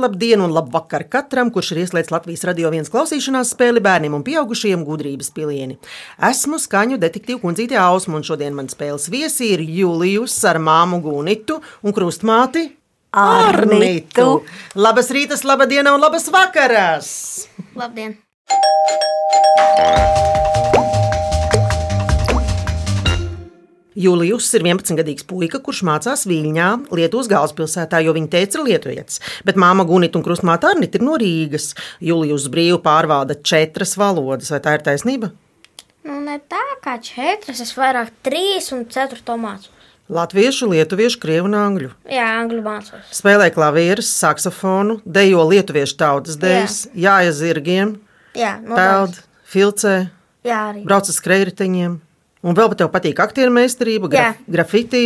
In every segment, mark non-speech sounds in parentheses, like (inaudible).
Labdien un labvakar katram, kurš ir ieslēdzis Latvijas radio viens klausīšanās spēli bērniem un pieaugušiem gudrības pilieni. Esmu skaņu detektīvu kundzīte Ausma, un šodien man spēles viesi ir Julijus ar māmu Gunitu un krustmāti Arnitu. Labas rītas, laba diena un labas vakaras! Labdien! Jūlijus ir 11-gadīgs puika, kurš mācās Viļņā, Lietuvas galvaspilsētā, jo viņa teica, ir lietuvietis. Bet māma Gunita un krustmāte Arnita ir no Rīgas. Jūlijus brīvi pārvalda četras valodas, vai tā ir taisnība? Nu, ne tā kā četras, es vairāk trīs un ceturto mācu. Latviešu, lietuviešu, krievu un angļu. Jā, angļu mācos. Spēlē klavierus, saksofonu, dejo lietuviešu tautas dēļas, jāja zirgiem, Jā, no peld, filcē, Jā, arī. brauc uz skrejriteņiem. Un vēl pat tev patīk aktieru meistarība, graf, Jā. grafiti,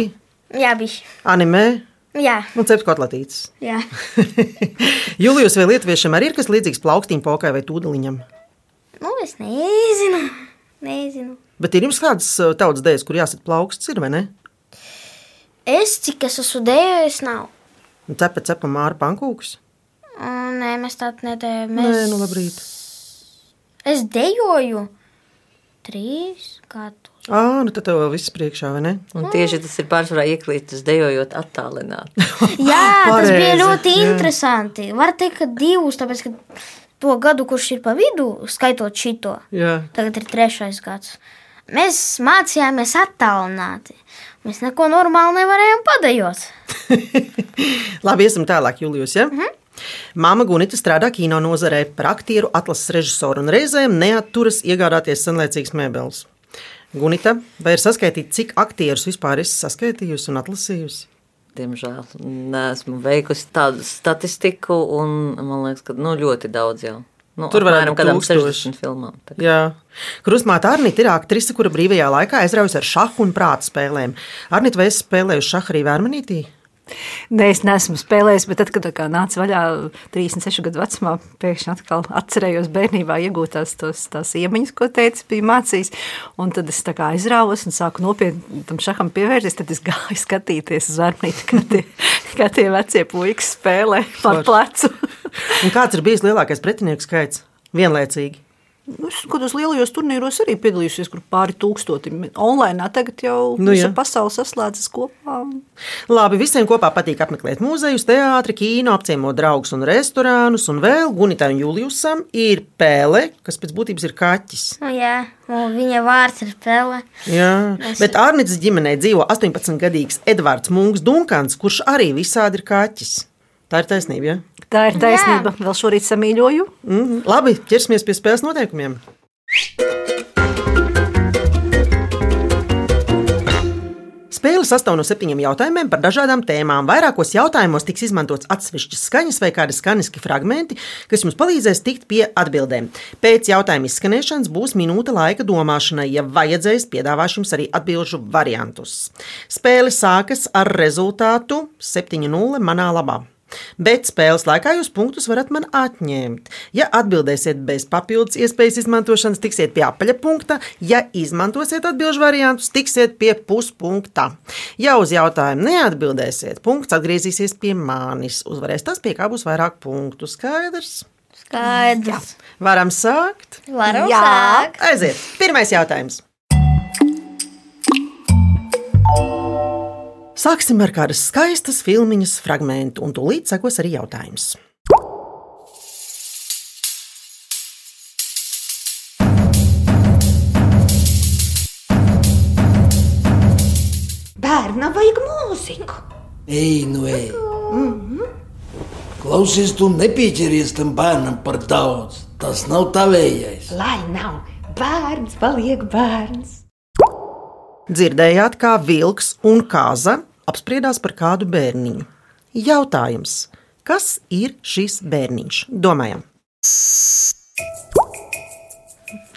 Jā, bišķi. anime Jā, un cepts kotletītes. jā. (laughs) Julijus vai lietuviešiem arī ir kas līdzīgs plaukstīm, pokai vai tūdeliņam? Nu, es nezinu. Nezinu. Bet ir jums kādas uh, tautas dēļas, kur jāsat plauksts, ir vai ne? Es, cik es esmu dējis, nav. Un cepa cepa māra pankūks? Un, nē, mēs tādu nedējām. Nē, Mēs... nu labrīt. Es dejoju trīs gadus. Ā, nu tad tev vēl viss priekšā, vai ne? Un tieši tas ir pārsvarā ieklītis dejojot attālināti. (laughs) Jā, tas bija ļoti jā. interesanti. Var teikt, ka divus, tāpēc, ka to gadu, kurš ir pa vidu, skaitot šito, Jā. tagad ir trešais gads. Mēs mācījāmies attālināti. Mēs neko normāli nevarējām padejot. (laughs) Labi, iesim tālāk, Julijus. Ja? Mm -hmm. Māma Gunita strādā kino nozarē par aktieru, atlases režisoru un reizēm neatturas iegādāties senlaicīgas mēbeles. Gunita, vai ir saskaitīts, cik aktierus vispār esi saskaitījusi un atlasījusi? Diemžēl neesmu veikusi tādu statistiku, un man liekas, ka nu, ļoti daudz jau. Nu, Tur apmēram būt tūkstoši. 60 filmām. Krustmāte Arnita ir aktrise, kura brīvajā laikā aizraujas ar šahu un prāta spēlēm. Arnita, vai esi spēlējusi šahu arī Vērmanītī? Nē, es neesmu spēlējis, bet tad, kad nāca vaļā 36 gadu vecumā, pēkšņi atkal atcerējos bērnībā iegūtās tos, tās iemaņas, ko teica, bija mācījis. Un tad es aizrāvos un sāku nopietni tam šaham pievērties. Tad es gāju skatīties uz vērnīti, kā tie, (laughs) kā tie vecie puikas spēlē par plecu. Kāds ir bijis lielākais pretinieku skaits? Vienlaicīgi. Nu, Es kādos lielajos turnīros arī piedalījusies, kur pāri tūkstotim. Online tagad jau Nu, visa pasaule saslēdzas kopā. Labi, visiem kopā patīk apmeklēt muzejus, teātri, kino, apciemot draugus un restorānus. Un vēl Gunitā un Julijusam ir pēle, kas pēc būtības ir kaķis. Nu, jā, un viņa vārds ir Pele. Jā, bet Arnītas ģimenē dzīvo 18-gadīgs Edvards Munks Dunkans, kurš arī visādi ir kaķis. Tā ir taisnība. Ja? Tā ir taisnība. Vēl šorīt samīļoju. Mm, labi, ķersimies pie spēles noteikumiem. Spēle sastāv no septiņiem jautājumiem par dažādām tēmām. Vairākos jautājumos tiks izmantots atsevišķas skaņas vai kādi skaņiski fragmenti, kas jums palīdzēs tikt pie atbildēm. Pēc jautājuma izskanēšanas būs minūte laika domāšanai, ja vajadzēs, piedāvāšu jums arī atbildžu variantus. Spēle sākas ar rezultātu 7-0 manā labā. Bet spēles laikā jūs punktus varat man atņemt. Ja atbildēsiet bez papildus iespējas izmantošanas, tiksiet pie apaļa punkta. Ja izmantosiet atbildžu variantus, tiksiet pie puspunkta. Ja uz jautājumu neatbildēsiet, punkts atgriezīsies pie manis. Uzvarēs tas, pie kā būs vairāk punktu. Skaidrs? Skaidrs. Varam sākt? Varam Jā. sākt. Aiziet! Pirmais jautājums. Sāksim ar kādas skaistas filmiņas fragment, un tūlīt sekos arī jautājums. Bērnam vajag mūziku. Ej, nu ej. Klausies, tu nepieķeries tam bērnam par daudz. Tas nav tavējais. Lai nav bērns, paliek bērns. Dzirdējāt, kā vilks un kāza apspriedās par kādu bērniņu. Jautājums, kas ir šis bērniņš? Domājam,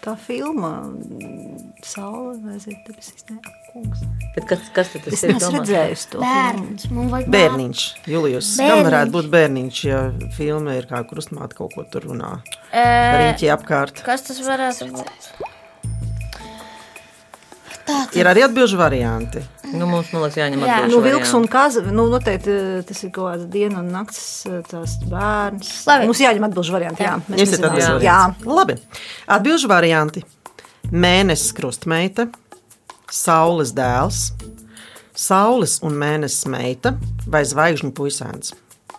Tā filma, Saula vai ne kungs. Bet kas, kas tad Es ir? domāts? redzējis to. vajag bērniņš, Julius. Kam Bērniņš. varētu būt bērniņš, ja filmā ir kā krustmāte kaut ko tur runā? Ē, Rīķi apkārt. Kas tas varētu būt? Ir arī atbildžu varianti. Nu, mums, man liekas, jāņem Jā. atbilžu Nu, vilks un varianti. kaza. Nu, noteikti eh, tas ir kaut kāds dienu un nakts eh, tās bērns. Labi. Mums jāņem atbilžu varianti. Jā, mēs Jums ir nezinām. atbilžu Jā. variants. Labi. Atbilžu varianti. Mēnesis krustmeita, saules dēls, saules un mēnesis meita vai zvaigžņu puisēns.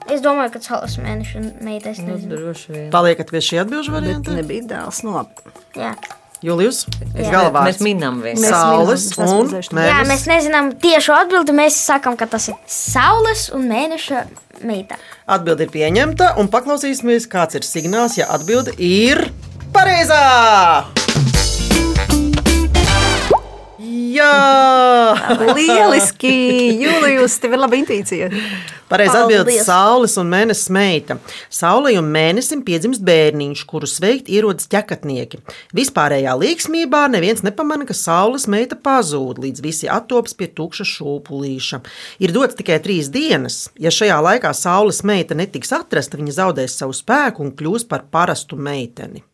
Es domāju, ka saules mēneša meita es Nu, nezinu. droši vien. Paliekat pie šī atbilžu Bet varianta. nebija dēls. Nu, labi. Jā. Julius, Jā. galvā Mēs minam. Mēs saules un redzējuši. Jā, mēs mēnesis. nezinām tiešu atbildi. Mēs sakām, ka tas ir saules un mēneša meita. Atbilde ir pieņemta, un paklausīsimies, kāds ir signāls, ja atbilde ir pareizā. Jā, Lieliski! Jūlijus, tev ir laba intuīcija. pareizi Paldies. - saules un mēnesis meita. Saulei un mēnesim piedzimst bērniņš, kuru sveikt ierodas ķekatnieki. Vispārējā līgsmībā neviens nepamana, ka saules meita pazūd, līdz visi attopas pie tukša šūpulīša. Ir dots tikai trīs dienas. Ja šajā laikā saules meita netiks atrasta, viņa zaudēs savu spēku un kļūs par parastu meiteni.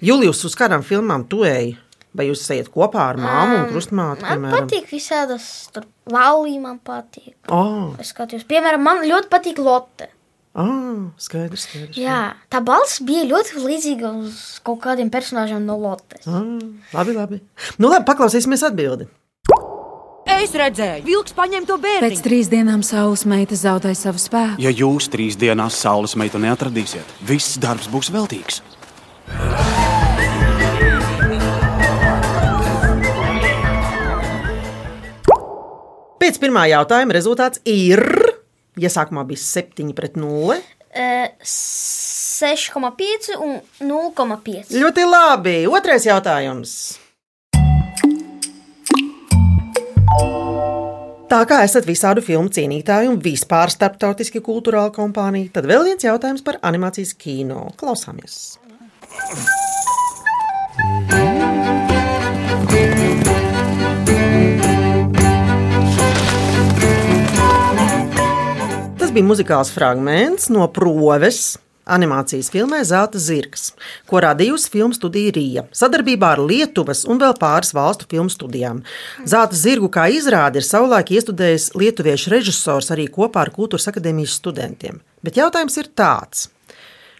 Julijus, uz kādām filmām tu ej? Vai jūs ejat kopā ar māmu un krustmāti? Man piemēram? patīk visādas tur valī, man patīk. Oh, Es skatījos, piemēram, man ļoti patīk Lotte. oh, skaidrs, skaidrs. Jā, tā balss bija ļoti līdzīga uz kaut kādiem personāžiem no Lottes. Ah, labi, labi. Nu, labi, paklausīsimies atbildi. Es redzēju, vilks paņem to bērnu. Pēc trīs dienām saules meita zaudēja savu spēku. Ja jūs trīs dienās saules meitu neatradīsiet, viss darbs būs veltīgs. Pēc pirmā jautājuma rezultāts ir. Ja sākumā bija 7 pret 0, Eh, 6,5 un 0,5. ļoti labi. Otrais jautājums. Tā kā esat visādu filmu cienītāji un vispār starptautiski kultūrāla kompānija, tad vēl viens jautājums par animācijas kino. Klausāmies! Tas bija muzikāls fragments no proves. Animācijas filmē Zelta zirgs, ko radījusi filmu studija Rīga sadarbībā ar Lietuvas un vēl pāris valstu filmu studijām. Zelta zirgu kā izrādi ir savulaik iestudējis lietuviešu režisors arī kopā ar Kultūras akadēmijas studentiem. Bet jautājums ir tāds: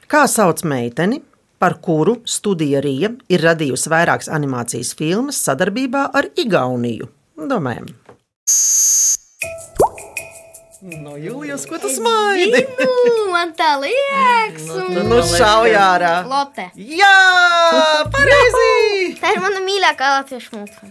kā sauc meiteni, par kuru studija Rīga ir radījusi vairākas animācijas filmas sadarbībā ar Igauniju? Domājam! No Jūlijas, ko tas maini? Nu, man tā liekas, un Nu, šaujā ārā! Lotte. Jā, (laughs) pareizi! Tā ir mana mīļākā latviešu mūzika.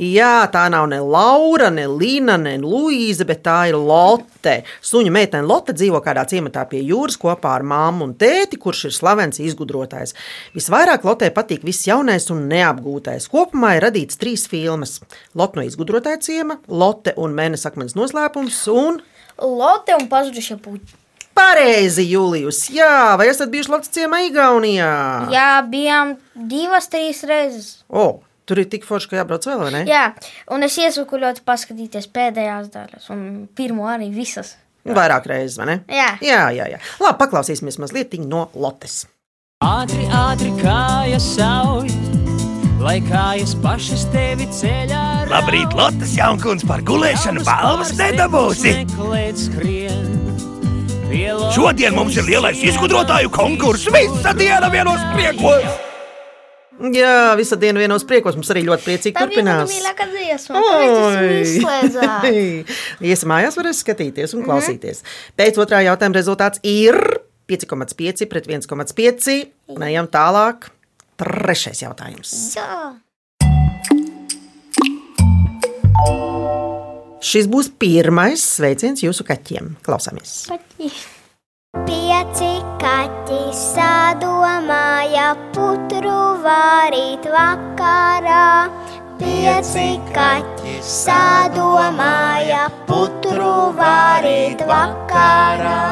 Jā, tā nav ne Laura, ne Līna, ne Luīza, bet tā ir Lotte. Suņu meitene Lotte dzīvo kādā ciematā pie jūras kopā ar māmu un tēti, kurš ir slavens izgudrotājs. Visvairāk Lotē patīk viss jaunais un neapgūtais. Kopumā ir radīts trīs filmas - Lotte no izgudrotāja ciema, Lotte un Mēnesis akmens noslēpums un Lotte un pazudušie puķi. Pareizi, Julijus. Jā, vai esat bijuši Latvijas ciemā Igaunijā? Jā, bijām divas, trīs reizes. O, tur ir tik forši, ka jābrauc vēl, vai ne? Jā, un es iesaku ļoti paskatīties pēdējās daļas, un pirmo arī visas. Vairāk reizes, vai ne? Jā. jā, jā. jā. Labi, paklausīsimies mazliet no Lotes. Ātri, ātri kājas sauj, lai kājas pašas tevi ceļā. Labrīt, Lotte Jaunkunds, par gulēšanu balvas nedabūsi! Šodien mums ir lielais izgudrotāju konkurss. Visa diena vienos priekos! Jā, visa diena vienos priekos mums arī ļoti priecīgi Tā bija mana turpinās. mīļākā dziesma, kāpēc tas izslēdzās? (laughs) Iesi mājās, varēs skatīties un klausīties. Pēc otrā jautājuma rezultāts ir 5,5 pret 1,5. Un ejam tālāk. Trešais jautājums. Jā. Šis būs pirmais sveiciens jūsu kaķiem. Klausāmies! Pieci kaķi sadomāja putru varīt vakarā. Pieci kaķi sadomāja putru varīt vakarā.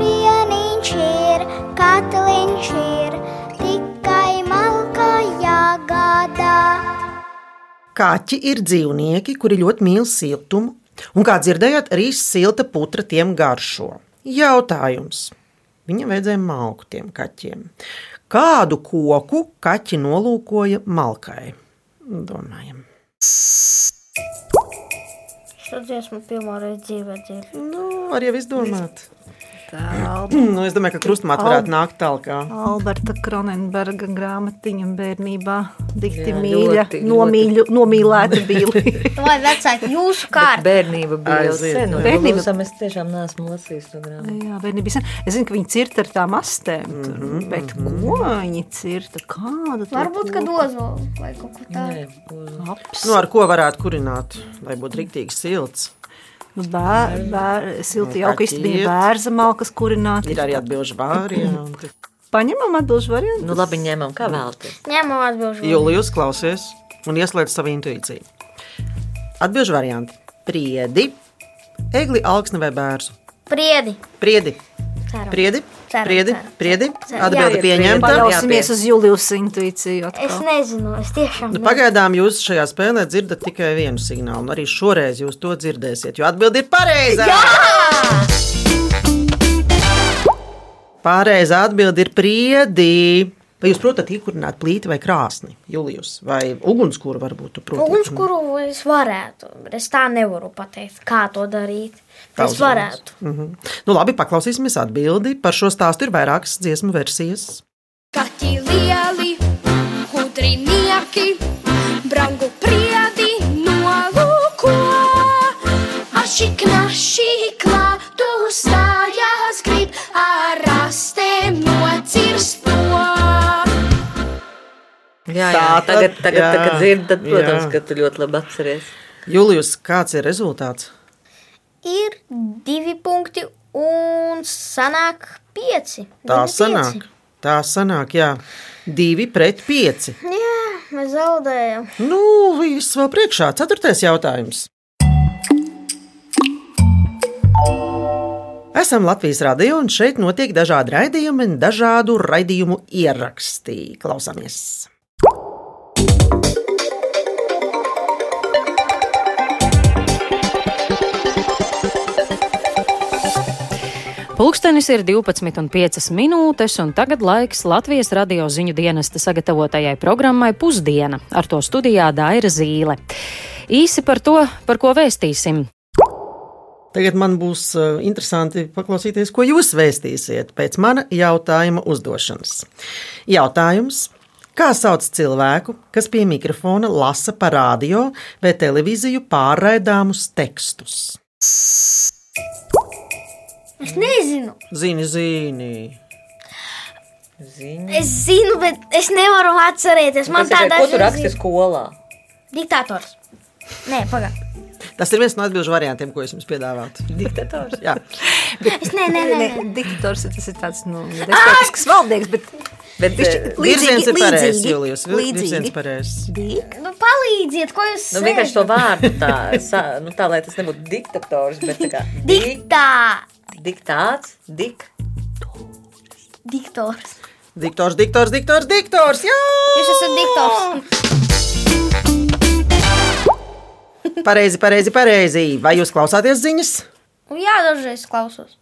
Pieniņš ir, katliņš ir, tikai malka jāgādā. Kaķi ir dzīvnieki, kuri ļoti mīl siltumu, un, kā dzirdējāt, arī silta putra tiem garšo. Jautājums. Viņam vajadzēja malku tiem kaķiem. Kādu koku kaķi nolūkoja malkai? Domājam. Šo dziesmu pirmā reize dzīvē dzirdēju. Nu, arī izdomāt. (clears throat) Nu, es domāju, ka krustmāte varētu nākt tālāk. Alberta Kronenberga grāmatiņa bērnībā dikti Jā, mīļa, ļoti, nomīļu, nomīlēta bija. (laughs) Vai vecāki jūsu kārta? Bērnība bija sen. Bērnība. Bērnība- Es tiešām neesmu lasījis to grāmatu. Jā, bērnība sen. Es zinu, ka viņi cirta ar tām astēm, mm Mhm, -hmm, bet ko viņi cirta? Kāda tā Varbūt, ka dozolu vai kaut ko tādu. Aps. Nu, ar ko varētu kurināt, lai būtu rīktīgi silts? Nu, bēr, bēr, silti Nu, jauka kaķiet. istabīja bērza malkas kurināta. Ir arī atbilžu varianti. Paņemam atbilžu variantu. Nu, labi, ņemam, kā vēlaties. Ņemam atbilžu. Julijus klausies un ieslēdz savu intuīciju. Atbilžu varianti. Priedi, egli, alksni vai bērzu. Priedi. Priedi, Ceram. priedi, Ceram, priedi, ceram, priedi. ceram. Atbilde Jā, pieņemta. Paļausimies uz Julijas intuīciju. Es atkal. nezinu, es tiešām Nu, pagaidām jūs šajā spēlē dzirdat tikai vienu signālu, un arī šoreiz jūs to dzirdēsiet, jo atbildi ir pareizā. Pareizā atbildi ir priedi. Vai jūs protat iekurāt plīti vai krāsni, Julijus, vai ugunskura varbūt? Ugunskura es varētu, bet es tā nevaru pateikt, kā to darīt. Uzreiz. varētu. Mhm. Nu, labi, paklausīsimies atbildi. Par šo stāstu ir vairākas dziesmu versijas. Kaķi lieli, gudrinieki, brangu priedi nolūko. Ašikna šīklā, tu stājās grib ar rastēm nocirst. Jā, jā. Tagad, tagad, jā, tagad dzird, tad, protams, jā. ka tu ļoti labi atceries. Julijus, kāds ir rezultāts? Ir divi punkti un sanāk pieci. Tā Divi sanāk. pieci. Tā sanāk, jā. Divi pret pieci. Jā, mēs zaudējam. Nu, viss vēl priekšā. Ceturtais jautājums. Esam Latvijas radio, un šeit notiek dažādi raidījumi un dažādu raidījumu ierakstī. Klausāmies! Pulkstenis ir 12,5 minūtes, un tagad laiks Latvijas radio ziņu dienesta sagatavotajai programmai Pusdiena. Ar to studijā Daira Zīle. Īsi par to, par ko vēstīsim. Tagad man būs uh, interesanti paklausīties, ko jūs vēstīsiet pēc mana jautājuma uzdošanas. Jautājums. Kā sauc cilvēku, kas pie mikrofona lasa pa radio vai televīziju pārraidāmus tekstus? Es nezinu. Zini, zini. Ziņa. Es zinu, bet es nevaru atcerēties. Man Tas ir, tādā ko tu raksti skolā? Diktators. Nē, pagaidi. Tas ir viens no atbildžu variantiem, ko es jums piedāvātu. Diktators. Jā, Es ne, ne, ne, ne. Diktators tas ir tāds nu, despotisks valdnieks, bet Bet, Bišķi eh, virziens ir pareizs, līdzīgi. Virziens pareizs. Nu, palīdziet, ko jūs Nu, vienkārši to vārdu tā, sa, nu, tā, lai tas nebūtu diktators, bet tā kā Diktā. Diktāts, dik. Diktors. Diktors, diktors, diktors, diktors! Jā! Jūs esat diktors. Pareizi, pareizi, pareizi. Vai jūs klausāties ziņas? Jā, dažreiz klausos.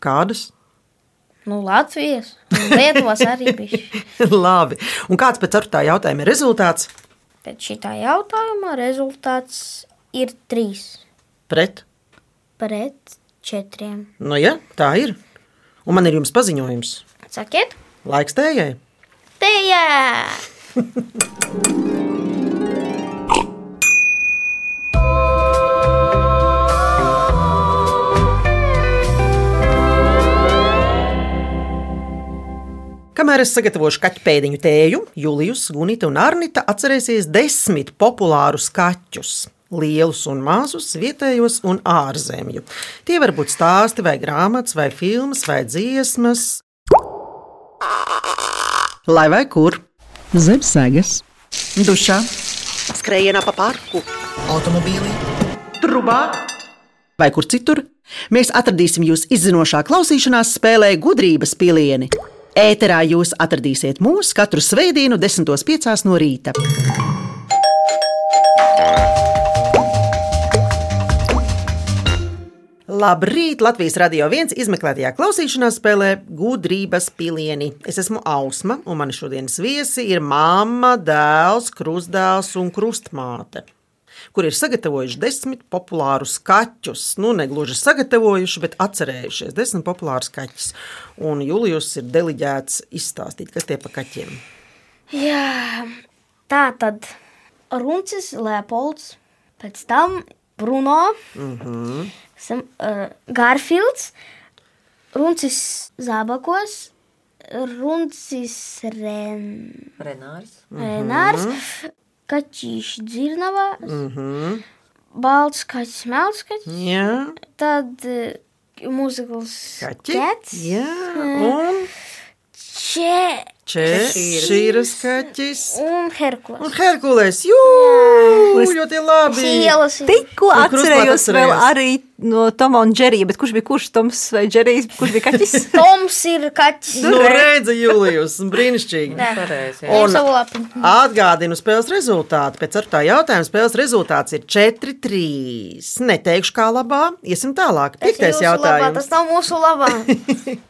Kādas? Nu, Latvijas. un Lietuvas arī bija. (laughs) Labi. Un kāds pēc ceturtā jautājuma ir rezultāts? Pēc šī jautājuma rezultāts ir trīs Pret. pret četriem. Nu, jā, tā ir. Un man ir jums paziņojums. Sakiet, Laiks tējai. te jā! Kamēr es sagatavošu kaķu pēdiņu tēju, Julijus, Gunita un Arnita atcerēsies desmit populārus kaķus. Lielus un mazus, vietējos un ārzemju. Tie var būt stāsti, vai grāmatas, vai filmas, vai dziesmas. Lai vai kur? Zem sēgas, Dušā, skrējienā pa parku, automobīlī, trubā vai kur citur. Mēs atradīsim jūs izzinošā klausīšanās spēlē gudrības pilieni. Ēterā jūs atradīsiet mūs katru svētdienu, 10.5. no rīta. Labrīt! Latvijas radio viens izmeklētajā klausīšanās spēlē gudrības pilieni. Es esmu Ausma, un mani šodienas viesi ir mamma, dēls, krustdēls un krustmāte. kur ir sagatavojuši desmit populārus kaķus. Nu, ne gluži sagatavojuši, bet atcerējušies desmit populārus kaķus. Un Julijus ir deliģēts izstāstīt, kas tie pa kaķiem. Jā, tā tad Runcis, Leopolds, pēc tam Bruno, Mhm. Sam, uh, Garfields, Runcis Zābakos, Runcis Ren... Renārs. Renārs, Kaķīši Dzirnavā, Mhm. Balts kaķis, melts kaķis, Jā, tad uh, mūzikls kaķi. Cats, Jā, un Če... češīras kaķis. un Herkules. Un Herkules, jū, Es ļoti labi. Ielasīju. Tikko atcerējos vēl arī no Toma un Džerija, bet kurš bija kurš Toms vai Džerijs, kurš bija kaķis? (laughs) Toms ir kaķis. Nu, redzi, Julijus, brīnišķīgi. Pareizi, Un atgādinu spēles rezultātu. Pēc ar tā jautājuma spēles rezultāts ir 4-3. Neteikšu, kā labā. Iesim tālāk. Piektais jūsu labā, jautājums. Tas nav mūsu labā. (laughs)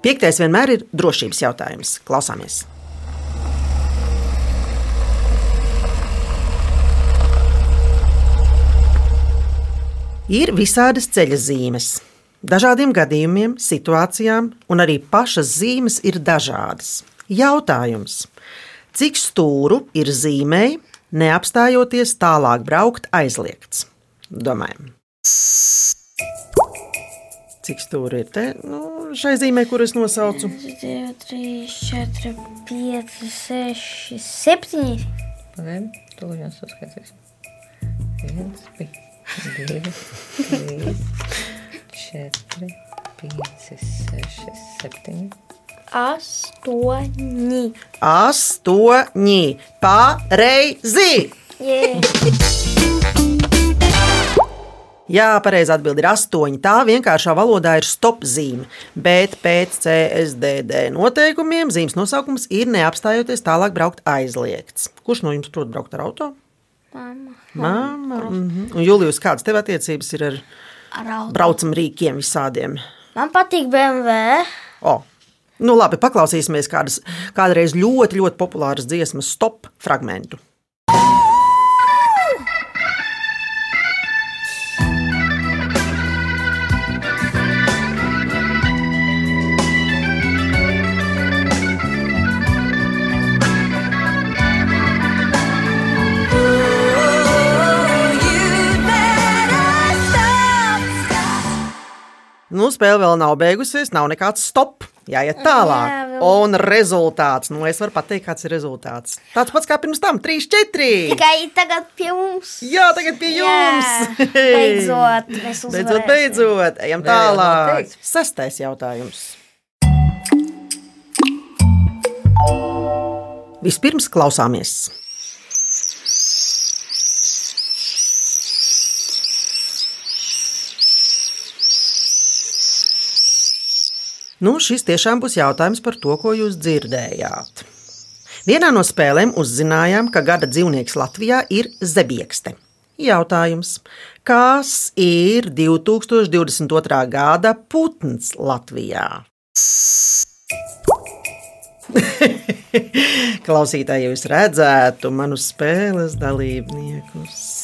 Piektais vienmēr ir drošības jautājums. Klausāmies! Ir visādas ceļa zīmes. Dažādiem gadījumiem, situācijām, un arī pašas zīmes ir dažādas. Jautājums: cik stūru ir zīmei, neapstājoties tālāk braukt aizliegts? Domājam. Cik stūri ir te? Nu, šai zīmē, kur es nosaucu? 2, 3, 4, 5, 6, 7. Pagaidām, to jau saskaitīs. Viens, bija, divi, trīs, četri, pieci, seši, septiņi. Astoņi. Astoņi. Pareizi! Jā, pareizi atbild ir astoņi. Tā vienkāršā valodā ir stop zīme, bet pēc CSDD noteikumiem zīmes nosaukums ir neapstājoties tālāk braukt aizliegts. Kurš no jums prot braukt ar auto? Mama. Māma. Mhm. Un Julijus, kādas tev attiecības ir ar Ar braucam rīkiem visādiem? Man patīk BMW. O. Nu, labi, paklausīsimies kādas kādreiz ļoti, ļoti populāras dziesmas stop fragmentu. Nu, spēle vēl nav beigusies, nav nekāds stop. Jāiet tālāk. Jā, vēl. Un rezultāts, nu, es varu pateikt, kāds ir rezultāts. Tāds pats kā pirms tam, 3, 4. Tikai tagad pie mums. Jā, tagad pie jums. Jā, beidzot, mēs Beidzot, beidzot, ejam Vēl tālāk. teikts. Sestais jautājums. Vispirms klausāmies. Nu, šis tiešām būs jautājums par to, ko jūs dzirdējāt. Vienā no spēlēm uzzinājām, ka gada dzīvnieks Latvijā ir zebiekste. Jautājums, kas ir 2022. gada putns Latvijā? (laughs) Klausītāji, jūs redzētu manus spēles dalībniekus.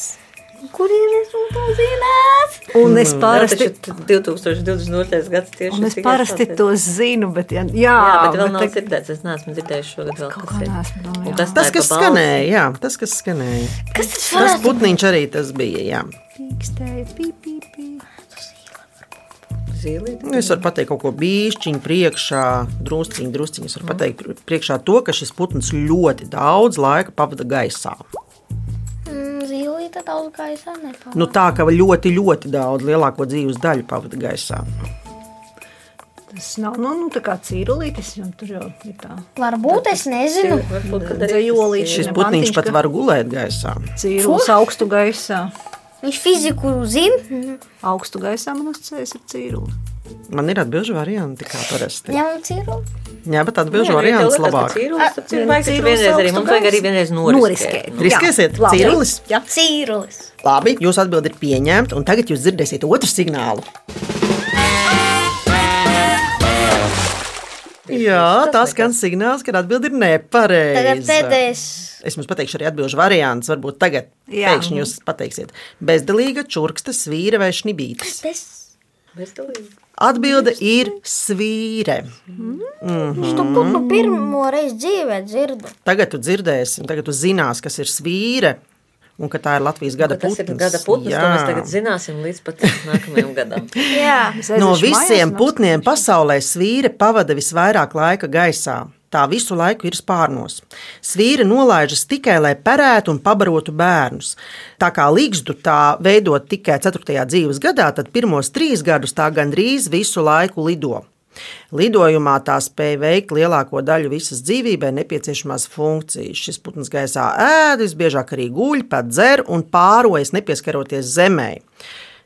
Kur ir rezultāts zināt? Un es parasti, Jā, taču 2022. gads tieši un es parasti to zinu, bet jā, jā, Jā, bet vēl nav te- dzirdēts. Es neesmu dzirdējis šogad vēl, kas ir. neesmu jā. tas, Tas, kas skanēja, jā, tas, kas skanēja. Kas tas Tas varētu putniņš arī tas bija. Jā. Pīkstēja, pī, pī, pī. Zīlīte. Nu, Es varu pateikt kaut ko bišķiņu priekšā, drusciņu, drusciņu. Es varu pateikt pr- priekšā to, ka šis putns ļoti daudz laika pavada gaisā. Mm, Zīlīte daudz gaisā nepalīdz. Nu, tā kā ļoti, ļoti daudz lielāko dzīves daļu pavada gaisā. Tas nav nu, nu, tā kā cīrulītis, jo tur jau ir tā. Varbūt es nezinu. Varbūt, kad arī Dzējolīši. Šis Ne, putniņš pat var gulēt gaisā. Cīrulis augstu gaisā. Viņš fiziku zina. Augstu gaisā man uzcēs ir cīruli. Man ir atbildžu varianti, kā parasti. Ņem cīru. Jā, bet atbildžu nu, variants labāk. cīrulis, cīrulis vienreiz arī. Mums vajag arī vienreiz Noriskēt. Riskēsiet, Labi. cīrulis. Jā. Cīrulis. Labi, jūsu atbildi ir pieņemta, un tagad jūs dzirdēsiet otru signālu. Jā, tas skan signāls, ka atbildi ir nepareiza. Tagad pēdējais. Es jums pateikšu arī atbildžu variants. Varbūt tagad Jā. pēkšņi jūs pateiksiet. Bezdelīga, čurksta, svīra vai šnibītis. Bezdelīgi. Atbilde ir svīre. Es to putnu pirmo reizi dzīvē dzirdu. Tagad tu dzirdēsi, tagad tu zinās, kas ir svīre. Un ka tā ir Latvijas gada Tas ir putns. gada putns, Jā. to mēs tagad zināsim līdz pat nākamajam gadam. (laughs) Jā, No visiem putniem pasaulē svīre pavada visvairāk laika gaisā. Tā visu laiku ir spārnos. Svīra nolaižas tikai, lai perētu un pabarotu bērnus. Tā kā līgstu tā veidot tikai 4. dzīves gadā, tad pirmos trīs gadus tā gandrīz visu laiku lido. Lidojumā tā spēja veikt lielāko daļu visas dzīvībai nepieciešamās funkcijas. Šis putns gaisā ēd, visbiežāk arī guļ, pat dzer un pārojas, nepieskaroties zemē.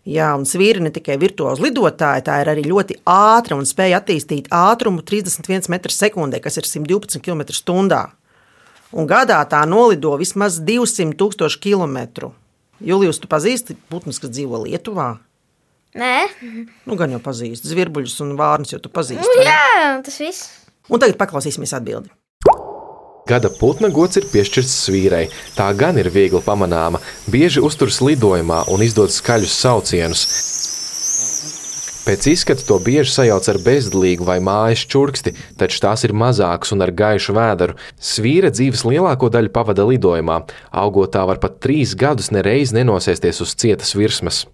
Jā, un svīra ne tikai virtuāli lidotāja, tā ir arī ļoti ātra un spēja attīstīt ātrumu 31 m2, kas ir 112 km/h. Un gadā tā nolido vismaz 200 000 km. Julijus, tu pazīsti putnus, kas dzīvo Lietuvā? Nē, Nu, gan jau pazīsti zvirbuļus un vārnus, jau tu pazīsti. nu, jā, tas viss. Un tagad paklausīsimies atbildi. Gada putna gods ir piešķirts svīrai. Tā gan ir viegli pamanāma, bieži uzturas lidojumā un izdod skaļus saucienus. Pēc izskata to bieži sajauc ar bezdelīgu vai mājas čurksti, taču tās ir mazākas un ar gaišu vēderu. Svīra dzīves lielāko daļu pavada lidojumā, augot tā var pat trīs gadus nereiz nenosēsties uz cietas virsmas.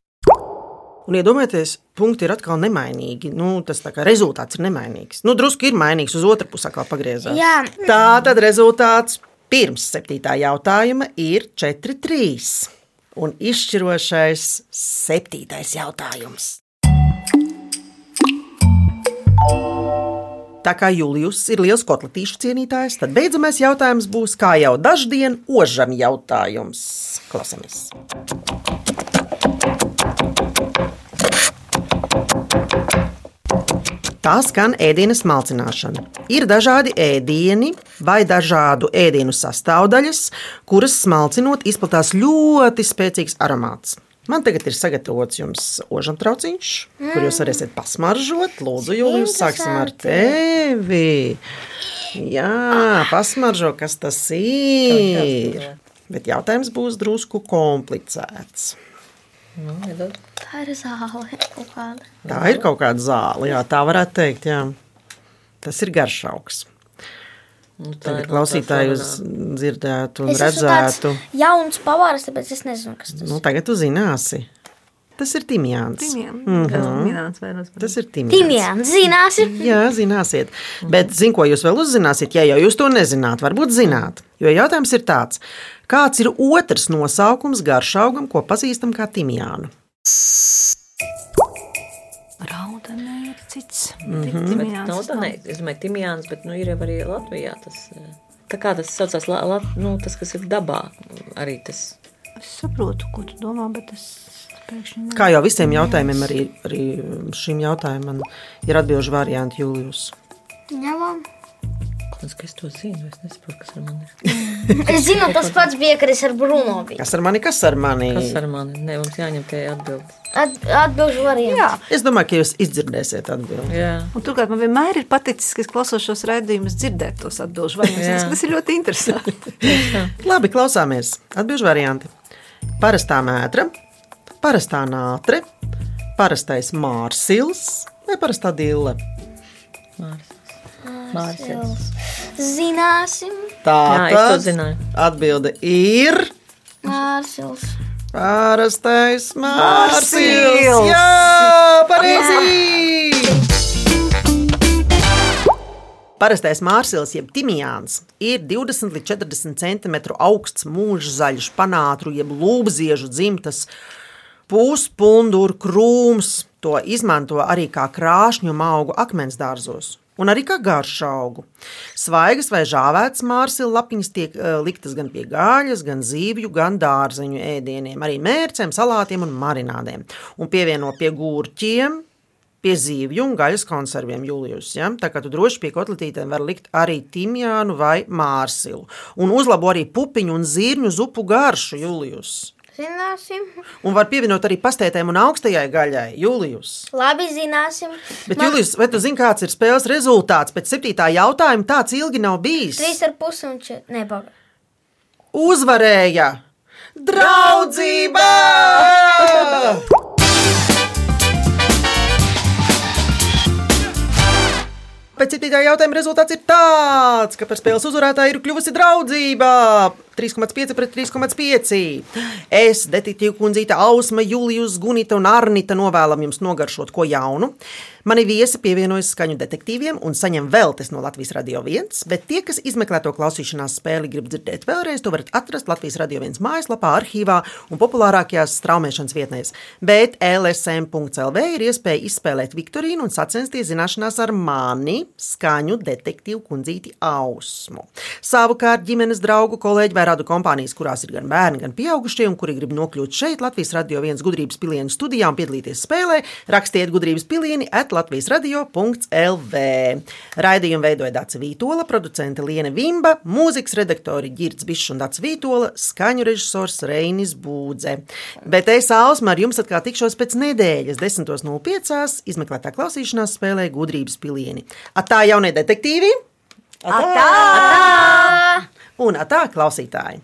Un iedomājieties, punkti ir atkal nemainīgi. Nu, tas rezultāts ir nemainīgs. Nu, drusku ir mainīgs, uz otru pusi atkal pagriezās. Jā. Tā tad rezultāts pirms septītā jautājuma ir 4-3. Un izšķirošais septītais jautājums. Tā kā Julijus ir liels kotletīšu cienītājs, tad beidzamais jautājums būs kā jau daždien ožam jautājums. Klausāmies! Tā skan ēdienu smalcināšana. Ir dažādi ēdieni vai dažādu ēdienu sastāvdaļas, kuras smalcinot izplatās ļoti spēcīgs aromāts. Man tagad ir sagatavots jums ožam trauciņš, mm. kur jūs varēsiet pasmaržot. Lūdzu, Jūlijus, sāksim ar tevi. Jā, pasmaržo, kas tas ir. Bet jautājums būs drusku komplicēts. Nu. Tā ir zāle kaut kāda. Tā ir kaut kāda zāle, jā, tā varētu teikt. Jā. Tas ir garšaugs. Nu, tā ir klausītāji tā jūs dzirdētu un Es redzētu. jauns pavārs, tāpēc es nezinu, kas tas Nu, tagad jūs zināsiet. Tas ir timjāns. Timjāns. Jā, minēts vairākas Tas ir timjāns. Timjāns, zināsim. Jā, zināsiet. Bet, zinu, ko jūs vēl uzzināsiet, ja jau jūs to nezināt. Varbūt zināt. Jo jautājums ir tāds, kāds ir otrs nosaukums garšaugam, ko pazīstam kā timjānu? Raudanē ir cits. Bet nav tā, ne, es domāju, timjāns, bet nu, ir jau arī Latvijā tas. eh, Tā kā tas saucās, la, la, nu, tas, kas ir dabā, arī tas. Es saprotu, ko tu domā, bet es pēkšņi. Kā jau visiem jautājumiem, arī, arī šim jautājumam ir atbildžu varianti Jūlijus. Ņemam. Es, es to zinu, es nesaprotu, kas ar mani ir. (laughs) Es zinu, tas pats bija, kad es ar Bruno biju. Kas ar mani? Kas ar mani? Kas ar mani? Nē, mums jāņem tie atbildi. At, atbilžu variantu. Jā. Es domāju, ka jūs izdzirdēsiet atbildi. Jā. Un turklāt man vienmēr ir paticis, ka es klausos šos raidījumus, dzirdēt tos atbildžu variantus. Tas ir ļoti interesanti. Labi, klausāmies. Atbildžu varianti. Parastā mētra, parastā nātre, parastais mārsils vai parastā dille. Mārsils. Zināsim. Tā tad zināju. Atbilde ir Mārsils. parastais. Mārsils. Jā, pareizi! Parastais mārsils, jeb timijāns, ir 20 līdz 40 cm augsts, mūžzaļš, panātru, jeb lūpziežu dzimtas puspunduru krūms. To izmanto arī kā krāšņu augu akmens dārzos. Un arī kā garšu augu. Svaigas vai žāvētas mārsila lapiņas tiek uh, liktas gan pie gaļas, gan zīvju, gan dārzeņu ēdieniem, arī mērcēm, salātiem un marinādēm. Un pievieno pie gurķiem, pie zīvju un gaļas konserviem jūlijus. Ja? Tā kā tu droši pie kotletītēm var likt arī timjānu vai mārsilu. Un uzlabo arī pupiņu un zirņu zupu garšu jūlijus. Zināsim. Un var pievienot arī pastētēm un augstajai gaļai, Julijus. Labi, zināsim. Bet, Man... Julijus, vai tu zini, kāds ir spēles rezultāts? Pēc septītā jautājuma tāds ilgi nav bijis. Trīs ar pusi un četri. Nepaga. Uzvarēja! Draudzība! Pēc septītā jautājuma rezultāts ir tāds, ka par spēles uzvarētāju ir kļuvusi draudzība. 3,5 pret 3,5. Es, detektīva kundzīte, Ausma, Julijus, Gunita un Arnita novēlam jums nogaršot ko jaunu. Mani viesi pievienojas skaņu detektīviem un saņem veltes no Latvijas Radio 1, bet tie, kas izmeklē to klausīšanās spēli, grib dzirdēt vēlreiz, to varat atrast Latvijas Radio 1 mājaslapā, arhīvā un populārākajās straumēšanas vietnēs. Bet LSM.CLV ir iespēja izspēlēt Viktorīnu un sacensties zināšanās ar mani, skaņu detektīvu kundzīti Ausmu. Savukārt ģimenes draugu kolēģi vai radu kompānijas, kurās ir gan bērni, gan pieaugušie, un kuri grib nokļūt šeit Latvijas Radio 1 gudrības pilienu studijā un piedalīties spēlē, rakstiet gudrības pilieni at Latvijas radio.lv. Raidījumu veidoja Dāca Vītola, producente Liene Vimba, mūzikas redaktori Girds Bišs un Dāca Vītola, skaņu režisors Reinis Būdze. Bet es, Ausma, ar jums atkal tikšos pēc nedēļas, 10.05. izmeklētā klausīšanās spēlē gudrības pilieni. Atā jaunie detektīvi! Atā! Atā! Un atā klausītāji!